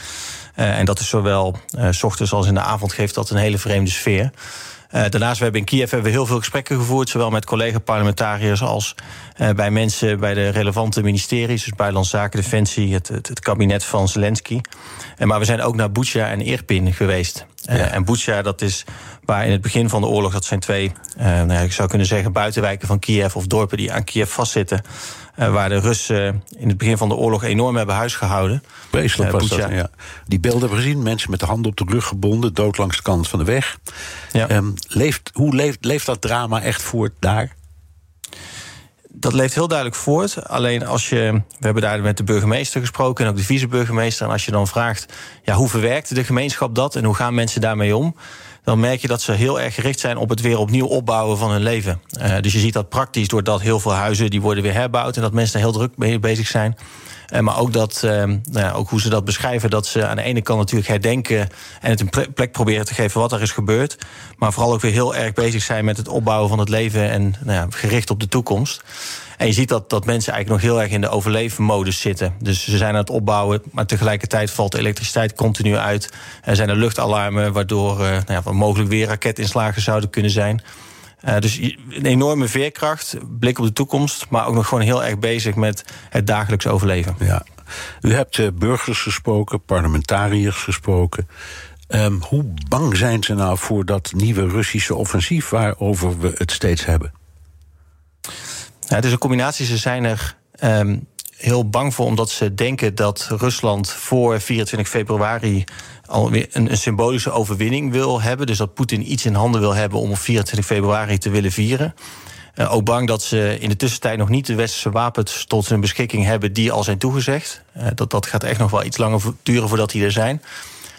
Uh, en dat is zowel uh, s ochtends als in de avond geeft dat een hele vreemde sfeer. Uh, daarnaast we hebben in Kiev hebben we heel veel gesprekken gevoerd, zowel met collega-parlementariërs als uh, bij mensen bij de relevante ministeries, dus Buitenlandse Zaken, Defensie, het, het, het kabinet van Zelensky. Uh, maar we zijn ook naar Bucha en Irpin geweest. Ja. En Bucha, dat is waar in het begin van de oorlog, dat zijn twee, nou ja, ik zou kunnen zeggen, buitenwijken van Kiev of dorpen die aan Kiev vastzitten. Uh, waar de Russen in het begin van de oorlog enorm hebben huisgehouden. Vreselijk uh, was dat, ja. Die beelden hebben we gezien. Mensen met de handen op de rug gebonden, dood langs de kant van de weg. Ja. Um, leeft, hoe leeft, leeft dat drama echt voort daar? Dat leeft heel duidelijk voort. Alleen als je. We hebben daar met de burgemeester gesproken en ook de viceburgemeester. En als je dan vraagt. Ja, hoe verwerkt de gemeenschap dat en hoe gaan mensen daarmee om? Dan merk je dat ze heel erg gericht zijn op het weer opnieuw opbouwen van hun leven. Uh, dus je ziet dat praktisch doordat heel veel huizen die worden weer herbouwd en dat mensen daar heel druk mee bezig zijn. Uh, maar ook, dat, uh, nou ja, ook hoe ze dat beschrijven, dat ze aan de ene kant natuurlijk herdenken en het een plek proberen te geven wat er is gebeurd. Maar vooral ook weer heel erg bezig zijn met het opbouwen van het leven en nou ja, gericht op de toekomst. En je ziet dat, dat mensen eigenlijk nog heel erg in de overlevenmodus zitten. Dus ze zijn aan het opbouwen, maar tegelijkertijd valt de elektriciteit continu uit. Er zijn er luchtalarmen, waardoor uh, nou ja, mogelijk weer raketinslagen zouden kunnen zijn. Uh, dus een enorme veerkracht, blik op de toekomst, maar ook nog gewoon heel erg bezig met het dagelijks overleven. Ja. U hebt uh, burgers gesproken, parlementariërs gesproken. Um, hoe bang zijn ze nou voor dat nieuwe Russische offensief waarover we het steeds hebben? Het is een combinatie. Ze zijn er um, heel bang voor, omdat ze denken dat Rusland voor 24 februari alweer een, een symbolische overwinning wil hebben. Dus dat Poetin iets in handen wil hebben om op 24 februari te willen vieren. Uh, ook bang dat ze in de tussentijd nog niet de westerse wapens tot hun beschikking hebben die al zijn toegezegd. Uh, dat, dat gaat echt nog wel iets langer duren voordat die er zijn.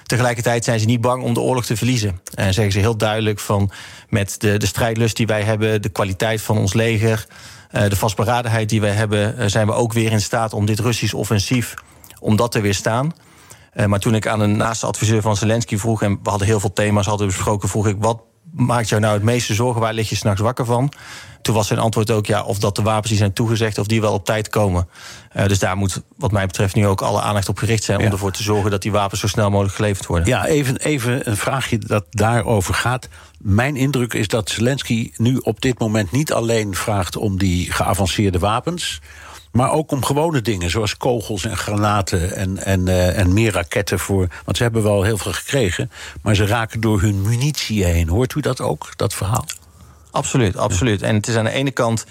Tegelijkertijd zijn ze niet bang om de oorlog te verliezen. En zeggen ze heel duidelijk van met de, de strijdlust die wij hebben, de kwaliteit van ons leger. De vastberadenheid die we hebben, zijn we ook weer in staat om dit Russisch offensief om dat te weerstaan. maar toen ik aan een naaste adviseur van Zelensky vroeg, en we hadden heel veel thema's hadden besproken, vroeg ik wat maakt jou nou het meeste zorgen? Waar lig je s'nachts wakker van? Toen was zijn antwoord ook ja, of dat de wapens die zijn toegezegd, of die wel op tijd komen. Uh, dus daar moet, wat mij betreft, nu ook alle aandacht op gericht zijn. om ervoor te zorgen dat die wapens zo snel mogelijk geleverd worden. Ja, even, even een vraagje dat daarover gaat. Mijn indruk is dat Zelensky nu op dit moment niet alleen vraagt om die geavanceerde wapens. Maar ook om gewone dingen, zoals kogels en granaten en, en, uh, en meer raketten voor. Want ze hebben wel heel veel gekregen, maar ze raken door hun munitie heen. Hoort u dat ook, dat verhaal? Absoluut, absoluut. En het is aan de ene kant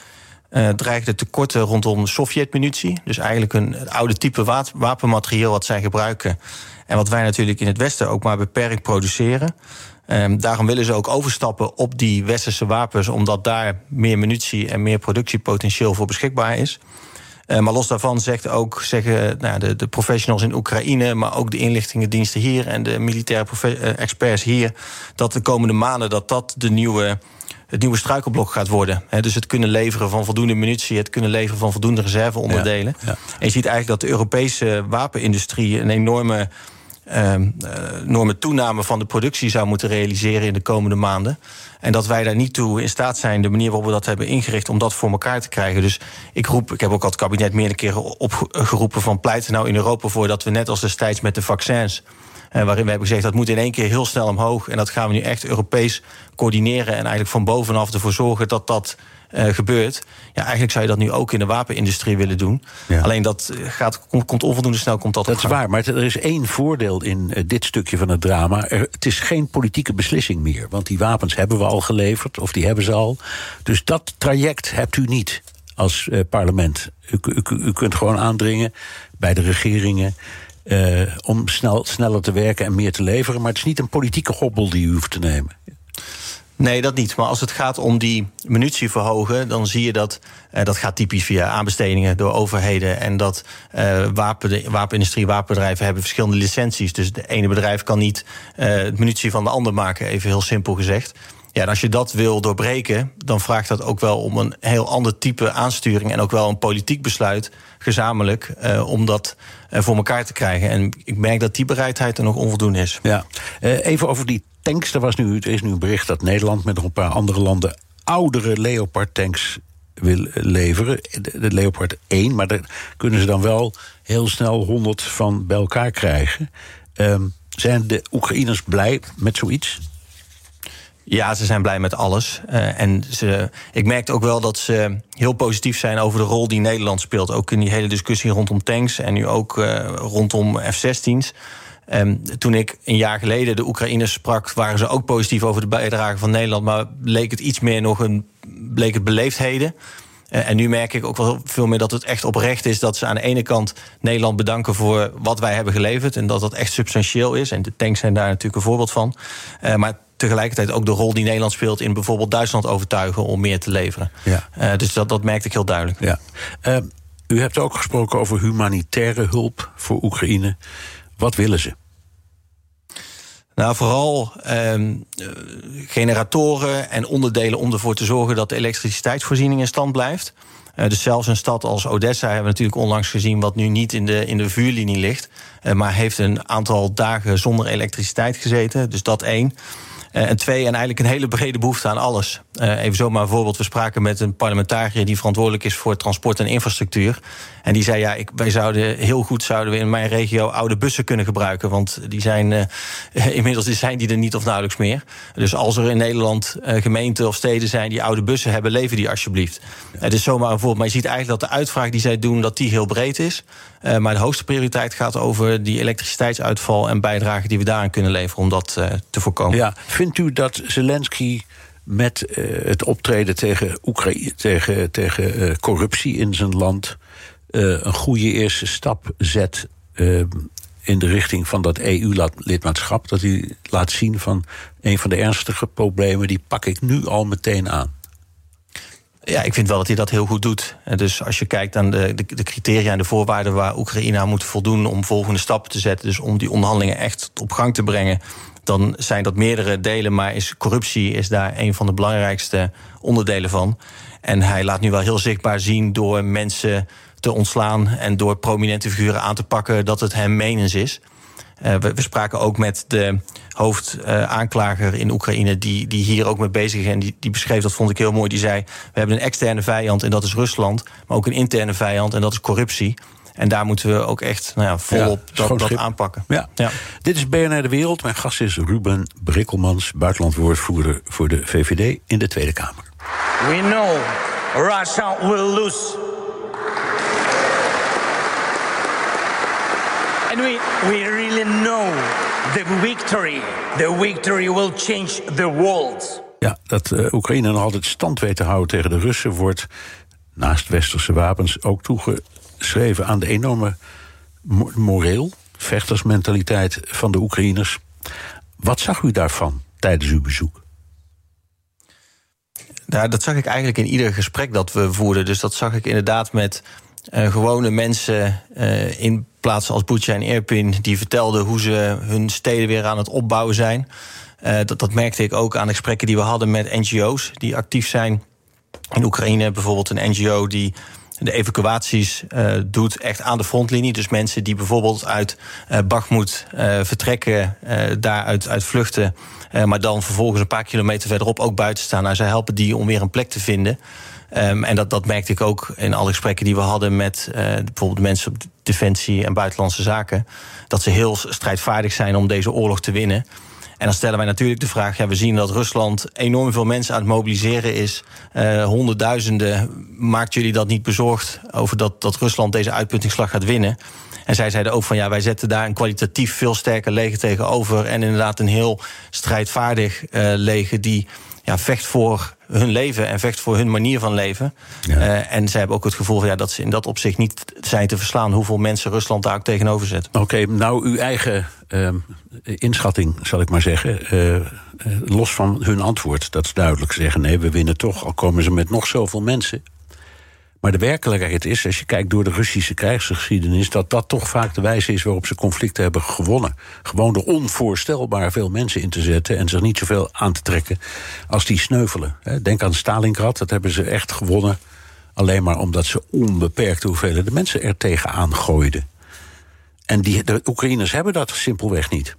uh, dreigt de tekorten rondom Sovjet-munitie. Dus eigenlijk een oude type wapenmateriaal wat zij gebruiken. En wat wij natuurlijk in het Westen ook maar beperkt produceren. Um, daarom willen ze ook overstappen op die westerse wapens, omdat daar meer munitie en meer productiepotentieel voor beschikbaar is. Uh, maar los daarvan zegt ook, zeggen nou, de, de, professionals in Oekraïne, maar ook de inlichtingendiensten hier en de militaire experts hier, dat de komende maanden dat dat de nieuwe het nieuwe struikelblok gaat worden. dus het kunnen leveren van voldoende munitie, het kunnen leveren van voldoende reserveonderdelen. En je ziet eigenlijk dat de Europese wapenindustrie een enorme, uh, enorme toename van de productie zou moeten realiseren in de komende maanden. En dat wij daar niet toe in staat zijn, de manier waarop we dat hebben ingericht, om dat voor elkaar te krijgen. Dus ik roep, ik heb ook al het kabinet meerdere keren opgeroepen van pleiten nou in Europa voor dat we net als destijds met de vaccins uh, waarin we hebben gezegd dat moet in één keer heel snel omhoog. En dat gaan we nu echt Europees coördineren. En eigenlijk van bovenaf ervoor zorgen dat dat uh, gebeurt. Ja, eigenlijk zou je dat nu ook in de wapenindustrie willen doen. Alleen dat eh, gaat, komt, onvoldoende snel. Komt dat dat is waar, maar er is één voordeel in uh, dit stukje van het drama. Er, het is geen politieke beslissing meer. Want die wapens hebben we al geleverd, of die hebben ze al. Dus dat traject hebt u niet als uh, parlement. U, u, u kunt gewoon aandringen bij de regeringen. Uh, om snel, sneller te werken en meer te leveren. Maar het is niet een politieke hobbel die u hoeft te nemen. Nee, dat niet. Maar als het gaat om die munitie verhogen, dan zie je dat uh, dat gaat typisch via aanbestedingen door overheden. En dat uh, wapen, wapenindustrie, wapenbedrijven hebben verschillende licenties. Dus de ene bedrijf kan niet uh, het munitie van de ander maken, even heel simpel gezegd. Ja, en als je dat wil doorbreken, dan vraagt dat ook wel om een heel ander type aansturing en ook wel een politiek besluit gezamenlijk uh, om dat uh, voor elkaar te krijgen. En ik merk dat die bereidheid er nog onvoldoende is. Ja, uh, even over die tanks. Er, was nu, er is nu een bericht dat Nederland met nog een paar andere landen oudere Leopard tanks wil leveren. De, Leopard 1, maar daar kunnen ze dan wel heel snel 100 van bij elkaar krijgen. Um, zijn de Oekraïners blij met zoiets? Ja, ze zijn blij met alles. Uh, en ze, ik merkte ook wel dat ze heel positief zijn over de rol die Nederland speelt. Ook in die hele discussie rondom tanks en nu ook uh, rondom F-16's. Um, toen ik een jaar geleden de Oekraïners sprak, waren ze ook positief over de bijdrage van Nederland. Maar leek het iets meer nog een. bleek het beleefdheden. Uh, en nu merk ik ook wel veel meer dat het echt oprecht is dat ze aan de ene kant Nederland bedanken voor wat wij hebben geleverd. En dat dat echt substantieel is. En de tanks zijn daar natuurlijk een voorbeeld van. Uh, maar tegelijkertijd ook de rol die Nederland speelt in bijvoorbeeld Duitsland overtuigen om meer te leveren. Ja. Uh, dus dat, dat merkte ik heel duidelijk. Ja. Uh, u hebt ook gesproken over humanitaire hulp voor Oekraïne. Wat willen ze? Nou, vooral uh, generatoren en onderdelen om ervoor te zorgen dat de elektriciteitsvoorziening in stand blijft. Uh, dus zelfs een stad als Odessa hebben we natuurlijk onlangs gezien, wat nu niet in de, in de vuurlinie ligt, uh, maar heeft een aantal dagen zonder elektriciteit gezeten. Dus dat één. Uh, en twee, en eigenlijk een hele brede behoefte aan alles. Uh, even zomaar een voorbeeld. We spraken met een parlementariër die verantwoordelijk is voor transport en infrastructuur. En die zei: Ja, ik, wij zouden heel goed zouden we in mijn regio oude bussen kunnen gebruiken. Want die zijn uh, inmiddels zijn die er niet of nauwelijks meer. Dus als er in Nederland gemeenten of steden zijn die oude bussen hebben, lever die alsjeblieft. Het is zomaar een voorbeeld. Maar je ziet eigenlijk dat de uitvraag die zij doen, dat die heel breed is. Uh, maar de hoogste prioriteit gaat over die elektriciteitsuitval en bijdragen die we daaraan kunnen leveren om dat uh, te voorkomen. Ja, vindt u dat Zelensky met uh, het optreden tegen, Oekraïne, tegen, tegen corruptie in zijn land een goede eerste stap zet in de richting van dat EU-lidmaatschap? Dat hij laat zien van een van de ernstige problemen, die pak ik nu al meteen aan. Ja, ik vind wel dat hij dat heel goed doet. Dus als je kijkt aan de, de, de, criteria en de voorwaarden waar Oekraïne aan moet voldoen om volgende stappen te zetten, dus om die onderhandelingen echt op gang te brengen, dan zijn dat meerdere delen, maar is corruptie is daar een van de belangrijkste onderdelen van. En hij laat nu wel heel zichtbaar zien door mensen te ontslaan en door prominente figuren aan te pakken dat het hem menens is. We, we, spraken ook met de hoofdaanklager uh, in Oekraïne, die, die hier ook mee bezig is. En die, die beschreef, dat vond ik heel mooi, die zei: We hebben een externe vijand en dat is Rusland, maar ook een interne vijand en dat is corruptie. En daar moeten we ook echt nou ja, volop ja, dat, dat, aanpakken. Ja. ja. Dit is BNR De Wereld. Mijn gast is Ruben Brikkelmans, buitenlandwoordvoerder voor de VVD in de Tweede Kamer. We know Russia will lose. And we, we really know the victory. The victory will change the world. Ja, dat uh, Oekraïne nog altijd stand weet te houden tegen de Russen wordt naast westerse wapens ook toegeschreven aan de enorme moreel, vechtersmentaliteit van de Oekraïners. Wat zag u daarvan tijdens uw bezoek? Nou, dat zag ik eigenlijk in ieder gesprek dat we voerden. Dus dat zag ik inderdaad met uh, gewone mensen uh, in plaatsen als Bucha en Irpin... die vertelden hoe ze hun steden weer aan het opbouwen zijn. Uh, dat, dat merkte ik ook aan de gesprekken die we hadden met NGO's... die actief zijn in Oekraïne. Bijvoorbeeld een NGO die de evacuaties doet echt aan de frontlinie. Dus mensen die bijvoorbeeld uit uh, Bakhmut vertrekken, daaruit uit vluchten... maar dan vervolgens een paar kilometer verderop ook buiten staan. Nou, zij helpen die om weer een plek te vinden... Um, en dat, dat merkte ik ook in alle gesprekken die we hadden met uh, bijvoorbeeld mensen op Defensie en Buitenlandse Zaken. Dat ze heel strijdvaardig zijn om deze oorlog te winnen. En dan stellen wij natuurlijk de vraag: ja, we zien dat Rusland enorm veel mensen aan het mobiliseren is. Uh, honderdduizenden. Maakt jullie dat niet bezorgd over dat, dat Rusland deze uitputtingsslag gaat winnen? En zij zeiden ook van ja, wij zetten daar een kwalitatief veel sterker leger tegenover. En inderdaad een heel strijdvaardig uh, leger die ja, vecht voor hun leven en vecht voor hun manier van leven. Ja. Uh, en zij hebben ook het gevoel van, ja, dat ze in dat opzicht niet zijn te verslaan hoeveel mensen Rusland daar ook tegenover zet. Oké, okay, nou uw eigen uh, inschatting, zal ik maar zeggen. Uh, los van hun antwoord, dat is duidelijk zeggen: nee, we winnen toch, al komen ze met nog zoveel mensen. Maar de werkelijkheid is, als je kijkt door de Russische krijgsgeschiedenis, dat dat toch vaak de wijze is waarop ze conflicten hebben gewonnen. Gewoon door onvoorstelbaar veel mensen in te zetten en zich niet zoveel aan te trekken als die sneuvelen. Denk aan Stalingrad, dat hebben ze echt gewonnen. Alleen maar omdat ze onbeperkte hoeveelheden mensen er tegenaan gooiden. En die, de Oekraïners hebben dat simpelweg niet.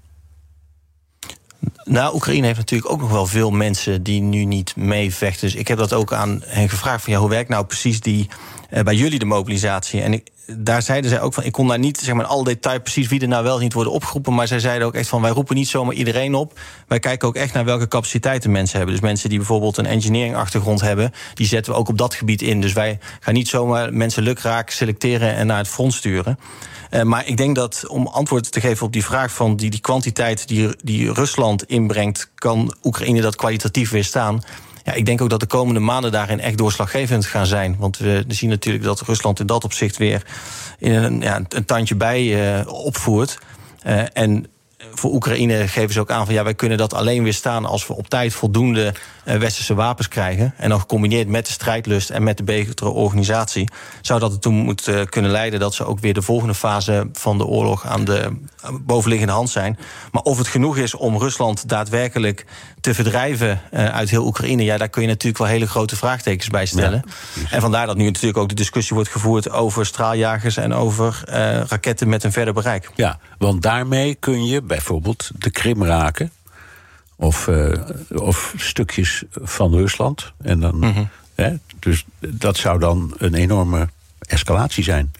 Nou, Oekraïne heeft natuurlijk ook nog wel veel mensen die nu niet meevechten. Dus ik heb dat ook aan hen gevraagd: van ja, hoe werkt nou precies die, bij jullie de mobilisatie? En ik, daar zeiden zij ook van: ik kon daar niet zeg maar al detail precies wie er nou wel niet worden opgeroepen. Maar zij zeiden ook echt van: wij roepen niet zomaar iedereen op. Wij kijken ook echt naar welke capaciteiten mensen hebben. Dus mensen die bijvoorbeeld een engineering achtergrond hebben, die zetten we ook op dat gebied in. Dus wij gaan niet zomaar mensen lukraak selecteren en naar het front sturen. Uh, maar ik denk dat om antwoord te geven op die vraag van die, die kwantiteit die, die Rusland inbrengt, kan Oekraïne dat kwalitatief weerstaan? Ja, ik denk ook dat de komende maanden daarin echt doorslaggevend gaan zijn. Want we zien natuurlijk dat Rusland in dat opzicht weer in een, ja, een tandje bij uh, opvoert. Uh, en voor Oekraïne geven ze ook aan van ja, wij kunnen dat alleen weerstaan als we op tijd voldoende uh, westerse wapens krijgen. En dan gecombineerd met de strijdlust en met de betere organisatie, zou dat ertoe moeten uh, kunnen leiden dat ze ook weer de volgende fase van de oorlog aan de bovenliggende hand zijn. Maar of het genoeg is om Rusland daadwerkelijk te verdrijven uit heel Oekraïne, ja, daar kun je natuurlijk wel hele grote vraagtekens bij stellen. Ja, en vandaar dat nu natuurlijk ook de discussie wordt gevoerd over straaljagers en over raketten met een verder bereik. Ja, want daarmee kun je bijvoorbeeld de Krim raken. Of, uh, of stukjes van Rusland. En dan, mm -hmm. hè, dus dat zou dan een enorme escalatie zijn.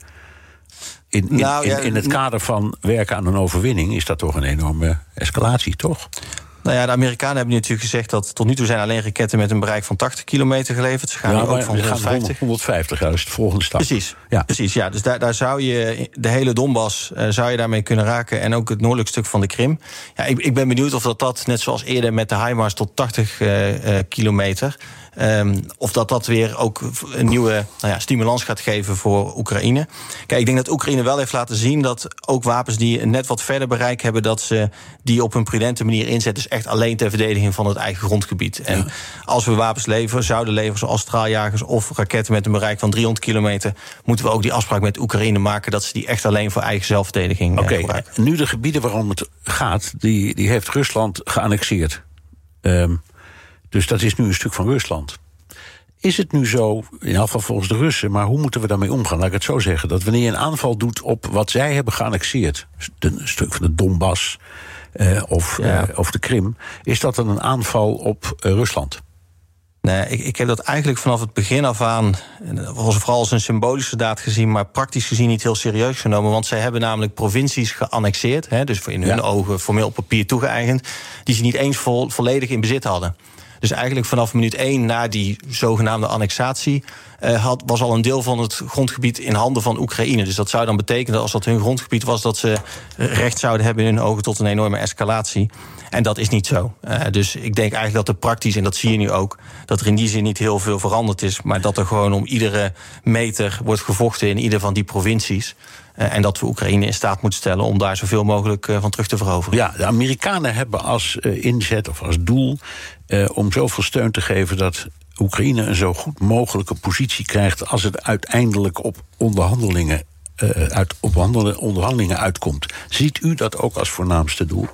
In, in, nou, ja, in, in het kader van werken aan een overwinning is dat toch een enorme escalatie, toch? Nou ja, de Amerikanen hebben natuurlijk gezegd dat tot nu toe zijn alleen raketten met een bereik van 80 kilometer geleverd. Ze gaan ja, ook van 150. 150, ja, dat is de volgende stap. Precies, ja. precies ja. Dus daar, daar zou je de hele Donbass uh, zou je daarmee kunnen raken. En ook het noordelijk stuk van de Krim. Ja, ik, ik ben benieuwd of dat, dat, net zoals eerder met de HIMARS tot 80 uh, uh, kilometer. Um, of dat dat weer ook een nieuwe nou ja, stimulans gaat geven voor Oekraïne. Kijk, ik denk dat Oekraïne wel heeft laten zien dat ook wapens die een net wat verder bereik hebben, dat ze die op een prudente manier inzetten. Echt alleen ter verdediging van het eigen grondgebied. En als we wapens leveren, zouden leveren zoals straaljagers of raketten met een bereik van 300 kilometer, moeten we ook die afspraak met Oekraïne maken dat ze die echt alleen voor eigen zelfverdediging Oké, gebruiken. nu de gebieden waarom het gaat, die, die heeft Rusland geannexeerd. Ehm, dus dat is nu een stuk van Rusland. Is het nu zo, in elk geval volgens de Russen, maar hoe moeten we daarmee omgaan? Laat ik het zo zeggen. Dat wanneer je een aanval doet op wat zij hebben geannexeerd, een stuk van de Donbass eh, of, eh, of de Krim, is dat dan een aanval op eh, Rusland? Nee, ik, ik heb dat eigenlijk vanaf het begin af aan, vooral als een symbolische daad gezien, maar praktisch gezien niet heel serieus genomen. Want zij hebben namelijk provincies geannexeerd, hè, dus in hun ogen formeel op papier toegeëigend, die ze niet eens vol, volledig in bezit hadden. Dus eigenlijk vanaf minuut één na die zogenaamde annexatie had, was al een deel van het grondgebied in handen van Oekraïne. Dus dat zou dan betekenen als dat hun grondgebied was, dat ze recht zouden hebben in hun ogen tot een enorme escalatie. En dat is niet zo. Uh, dus ik denk eigenlijk dat er praktisch, en dat zie je nu ook, dat er in die zin niet heel veel veranderd is. Maar dat er gewoon om iedere meter wordt gevochten in ieder van die provincies. En dat we Oekraïne in staat moeten stellen om daar zoveel mogelijk van terug te veroveren. Ja, de Amerikanen hebben als inzet of als doel om zoveel steun te geven dat Oekraïne een zo goed mogelijke positie krijgt als het uiteindelijk op onderhandelingen, uit, op onderhandelingen uitkomt. Ziet u dat ook als voornaamste doel?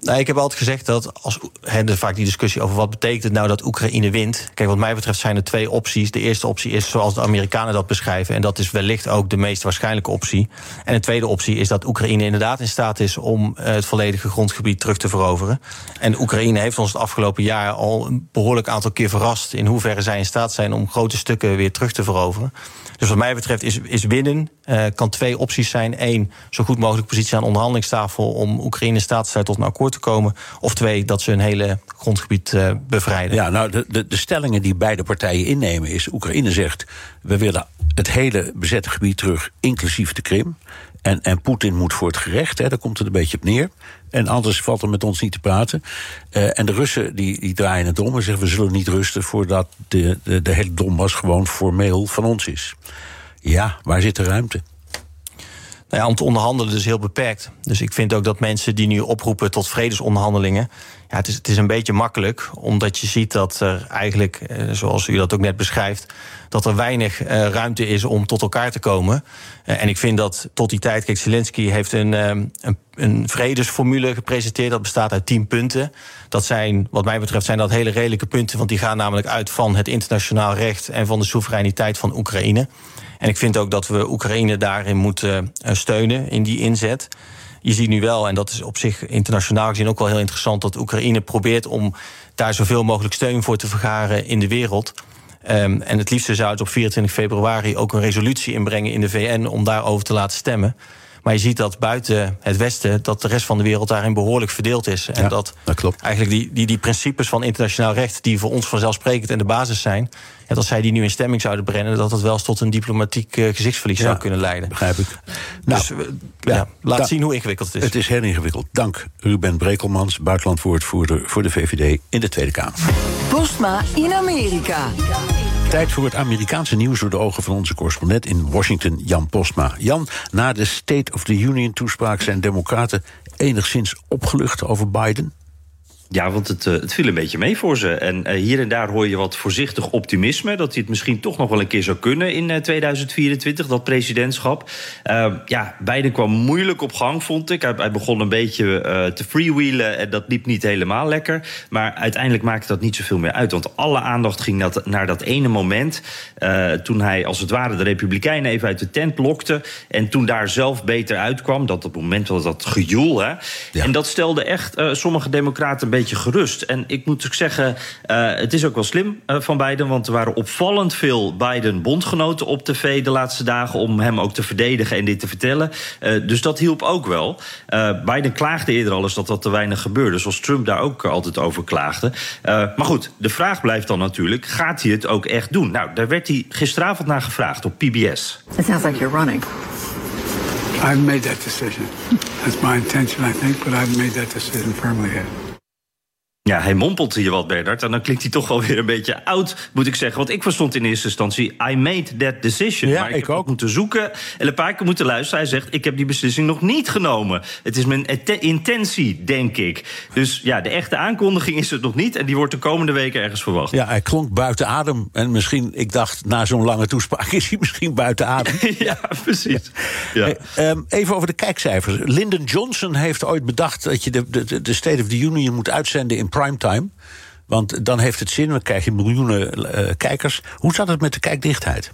Nou, ik heb altijd gezegd dat als he, vaak die discussie over wat betekent het nou dat Oekraïne wint. Kijk, wat mij betreft zijn er twee opties. De eerste optie is zoals de Amerikanen dat beschrijven. En dat is wellicht ook de meest waarschijnlijke optie. En de tweede optie is dat Oekraïne inderdaad in staat is om het volledige grondgebied terug te veroveren. En Oekraïne heeft ons het afgelopen jaar al een behoorlijk aantal keer verrast in hoeverre zij in staat zijn om grote stukken weer terug te veroveren. Dus wat mij betreft is, is winnen uh, kan twee opties zijn. Eén, zo goed mogelijk positie aan de onderhandelingstafel om Oekraïne in staat te stellen tot een akkoord te komen. Of twee, dat ze hun hele grondgebied uh, bevrijden. Ja, nou, de, de, de stellingen die beide partijen innemen is: Oekraïne zegt we willen het hele bezette gebied terug, inclusief de Krim. En, en Poetin moet voor het gerecht, hè, daar komt het een beetje op neer. En anders valt er met ons niet te praten. Uh, en de Russen die, die draaien het om en zeggen: we zullen niet rusten voordat de, de, de hele Donbass gewoon formeel van ons is. Ja, waar zit de ruimte? Nou ja, om te onderhandelen is heel beperkt. Dus ik vind ook dat mensen die nu oproepen tot vredesonderhandelingen. Ja, het is, het is een beetje makkelijk, omdat je ziet dat er eigenlijk, eh, zoals u dat ook net beschrijft, dat er weinig uh, ruimte is om tot elkaar te komen. Uh, en ik vind dat tot die tijd, kijk, Zelensky heeft een, um, een, een vredesformule gepresenteerd. Dat bestaat uit tien punten. Dat zijn, wat mij betreft, zijn dat hele redelijke punten, want die gaan namelijk uit van het internationaal recht en van de soevereiniteit van Oekraïne. En ik vind ook dat we Oekraïne daarin moeten steunen in die inzet. Je ziet nu wel, en dat is op zich internationaal gezien ook wel heel interessant, dat Oekraïne probeert om daar zoveel mogelijk steun voor te vergaren in de wereld. Um, en het liefste zou het op 24 februari ook een resolutie inbrengen in de VN om daarover te laten stemmen. Maar je ziet dat buiten het Westen, dat de rest van de wereld daarin behoorlijk verdeeld is. En ja, dat, dat klopt. eigenlijk die, die, die principes van internationaal recht, die voor ons vanzelfsprekend en de basis zijn, ja, dat zij die nu in stemming zouden brengen, dat dat wel eens tot een diplomatiek uh, gezichtsverlies ja, zou kunnen leiden. Begrijp ik. Dus nou, ja, ja, laat zien hoe ingewikkeld het is. Het is heel ingewikkeld. Dank Ruben Brekelmans, buitenlandwoordvoerder voor de VVD in de Tweede Kamer. Postma in Amerika. Tijd voor het Amerikaanse nieuws door de ogen van onze correspondent in Washington, Jan Postma. Jan, na de State of the Union toespraak zijn Democraten enigszins opgelucht over Biden? Ja, want het, uh, het viel een beetje mee voor ze. En uh, hier en daar hoor je wat voorzichtig optimisme. Dat hij het misschien toch nog wel een keer zou kunnen in uh, 2024, dat presidentschap. ja, Biden kwam moeilijk op gang, vond ik. Hij, hij begon een beetje te freewheelen en dat liep niet helemaal lekker. Maar uiteindelijk maakte dat niet zoveel meer uit. Want alle aandacht ging dat, naar dat ene moment. toen hij als het ware de Republikeinen even uit de tent lokte. En toen daar zelf beter uitkwam. Dat op het moment was dat gejoel. Hè? Ja. En dat stelde echt sommige democraten een beetje beetje gerust. En ik moet ook zeggen, uh, het is ook wel slim uh, van Biden. Want er waren opvallend veel Biden-bondgenoten op tv de laatste dagen. om hem ook te verdedigen en dit te vertellen. Uh, dus dat hielp ook wel. Biden klaagde eerder al eens dat dat te weinig gebeurde. Zoals Trump daar ook altijd over klaagde. maar goed, de vraag blijft dan natuurlijk: gaat hij het ook echt doen? Nou, daar werd hij gisteravond naar gevraagd op PBS. It sounds like you're running. I've made that decision. That's my intention, I think, but I've made that decision firmly yet. Ja, hij mompelt hier wat, Bernard. En dan klinkt hij toch wel weer een beetje oud, moet ik zeggen. Want ik verstond in eerste instantie, I made that decision. Ja, maar ik, ik heb ook. moeten zoeken en een paar keer moeten luisteren. Hij zegt, ik heb die beslissing nog niet genomen. Het is mijn intentie, denk ik. Dus ja, de echte aankondiging is het nog niet. En die wordt de komende weken ergens verwacht. Ja, hij klonk buiten adem. En misschien, ik dacht, na zo'n lange toespraak is hij misschien buiten adem. ja, precies. Ja. Hey, ehm, even over de kijkcijfers. Lyndon Johnson heeft ooit bedacht dat je de, de, de State of the Union moet uitzenden in primetime. Want dan heeft het zin, dan krijg je miljoenen eh, kijkers. Hoe zat het met de kijkdichtheid?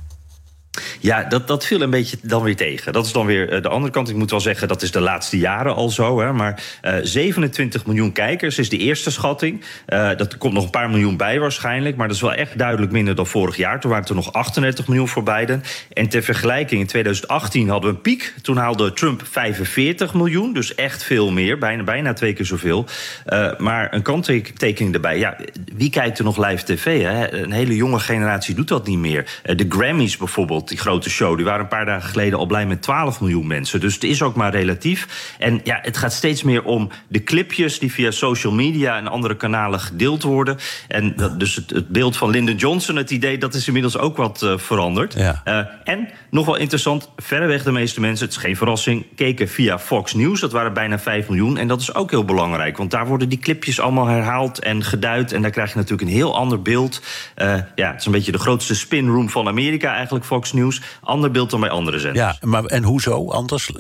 Ja, dat, dat viel een beetje dan weer tegen. Dat is dan weer eh, de andere kant. Ik moet wel zeggen, dat is de laatste jaren al zo. Hè, maar eh 27 miljoen kijkers is de eerste schatting. Eh dat komt nog een paar miljoen bij waarschijnlijk. Maar dat is wel echt duidelijk minder dan vorig jaar. Toen waren er nog 38 miljoen voor Biden. En ter vergelijking, in 2018 hadden we een piek. Toen haalde Trump 45 miljoen. Dus echt veel meer. Bijna, bijna twee keer zoveel. Eh, maar een kanttekening erbij. Ja, wie kijkt er nog live tv? Hè? Een hele jonge generatie doet dat niet meer. Eh, de Grammys bijvoorbeeld, die grote show... die waren een paar dagen geleden al blij met 12 miljoen mensen. Dus het is ook maar relatief. En ja, het gaat steeds meer om de clipjes... die via social media en andere kanalen gedeeld worden. En dat, dus het, het beeld van Lyndon Johnson, het idee... dat is inmiddels ook wat eh, veranderd. Ja. Eh, en, nog wel interessant, verreweg de meeste mensen... het is geen verrassing, keken via Fox News. Dat waren bijna 5 miljoen. En dat is ook heel belangrijk. Want daar worden die clipjes allemaal herhaald en geduid. En daar krijg je natuurlijk een heel ander beeld. Eh, ja, het is een beetje de grootste spinroom van Amerika eigenlijk, Fox News. Ander beeld dan bij andere zenders. Ja, maar en hoezo anders?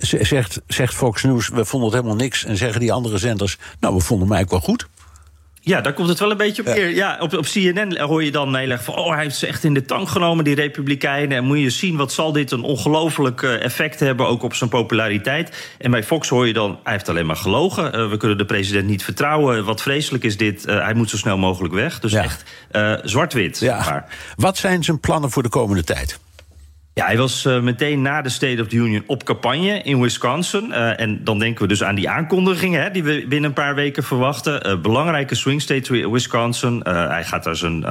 Zegt, zegt Fox News, we vonden het helemaal niks. En zeggen die andere zenders, nou, we vonden hem eigenlijk wel goed. Ja, daar komt het wel een beetje op neer. Ja, op, op CNN hoor je dan heel erg van... oh, hij heeft ze echt in de tank genomen, die republikeinen. En moet je zien, wat zal dit een ongelooflijk eh, effect hebben... ook op zijn populariteit. En bij Fox hoor je dan, hij heeft alleen maar gelogen. Eh, we kunnen de president niet vertrouwen. Wat vreselijk is dit. Eh, hij moet zo snel mogelijk weg. Dus echt zwart-wit. maar. Wat zijn zijn plannen voor de komende tijd? Ja, hij was uh, meteen na de State of the Union op campagne in Wisconsin. Uh, en dan denken we dus aan die aankondigingen hè, die we binnen een paar weken verwachten. Uh, belangrijke swing state Wisconsin. hij, gaat daar zijn,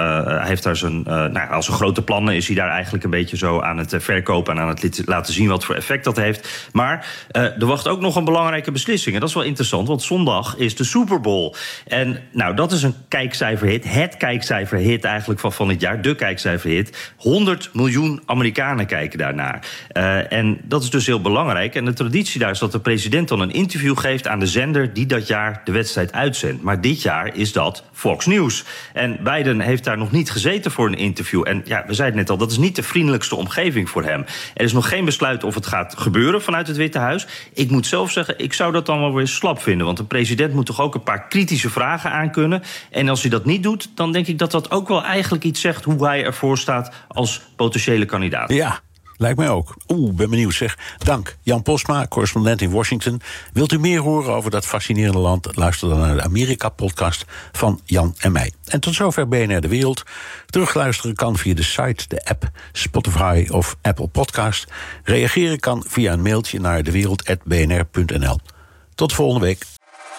heeft daar zijn, nou, als een grote plannen is hij daar eigenlijk een beetje zo aan het verkopen en aan het laten zien wat voor effect dat heeft. Maar er wacht ook nog een belangrijke beslissing. En dat is wel interessant, want zondag is de Super Bowl. En nou, dat is een kijkcijferhit. Het kijkcijferhit eigenlijk van, van het jaar. De kijkcijferhit. 100 miljoen Amerikanen kijken daarnaar. Uh, en dat is dus heel belangrijk. En de traditie daar is dat de president dan een interview geeft aan de zender die dat jaar de wedstrijd uitzendt. Maar dit jaar is dat Fox News. En Biden heeft daar nog niet gezeten voor een interview. En ja, we zeiden net al, dat is niet de vriendelijkste omgeving voor hem. Er is nog geen besluit of het gaat gebeuren vanuit het Witte Huis. Ik moet zelf zeggen, ik zou dat dan wel weer slap vinden. Want de president moet toch ook een paar kritische vragen aankunnen. En als hij dat niet doet, dan denk ik dat dat ook wel eigenlijk iets zegt hoe hij ervoor staat als potentiële kandidaat. Ja. Lijkt mij ook. Oeh, ben benieuwd zeg. Dank. Jan Postma, correspondent in Washington. Wilt u meer horen over dat fascinerende land? Luister dan naar de Amerika-podcast van Jan en mij. En tot zover BNR De Wereld. Terugluisteren kan via de site, de app, Spotify of Apple Podcast. Reageren kan via een mailtje naar dewereld.bnr.nl. Tot volgende week.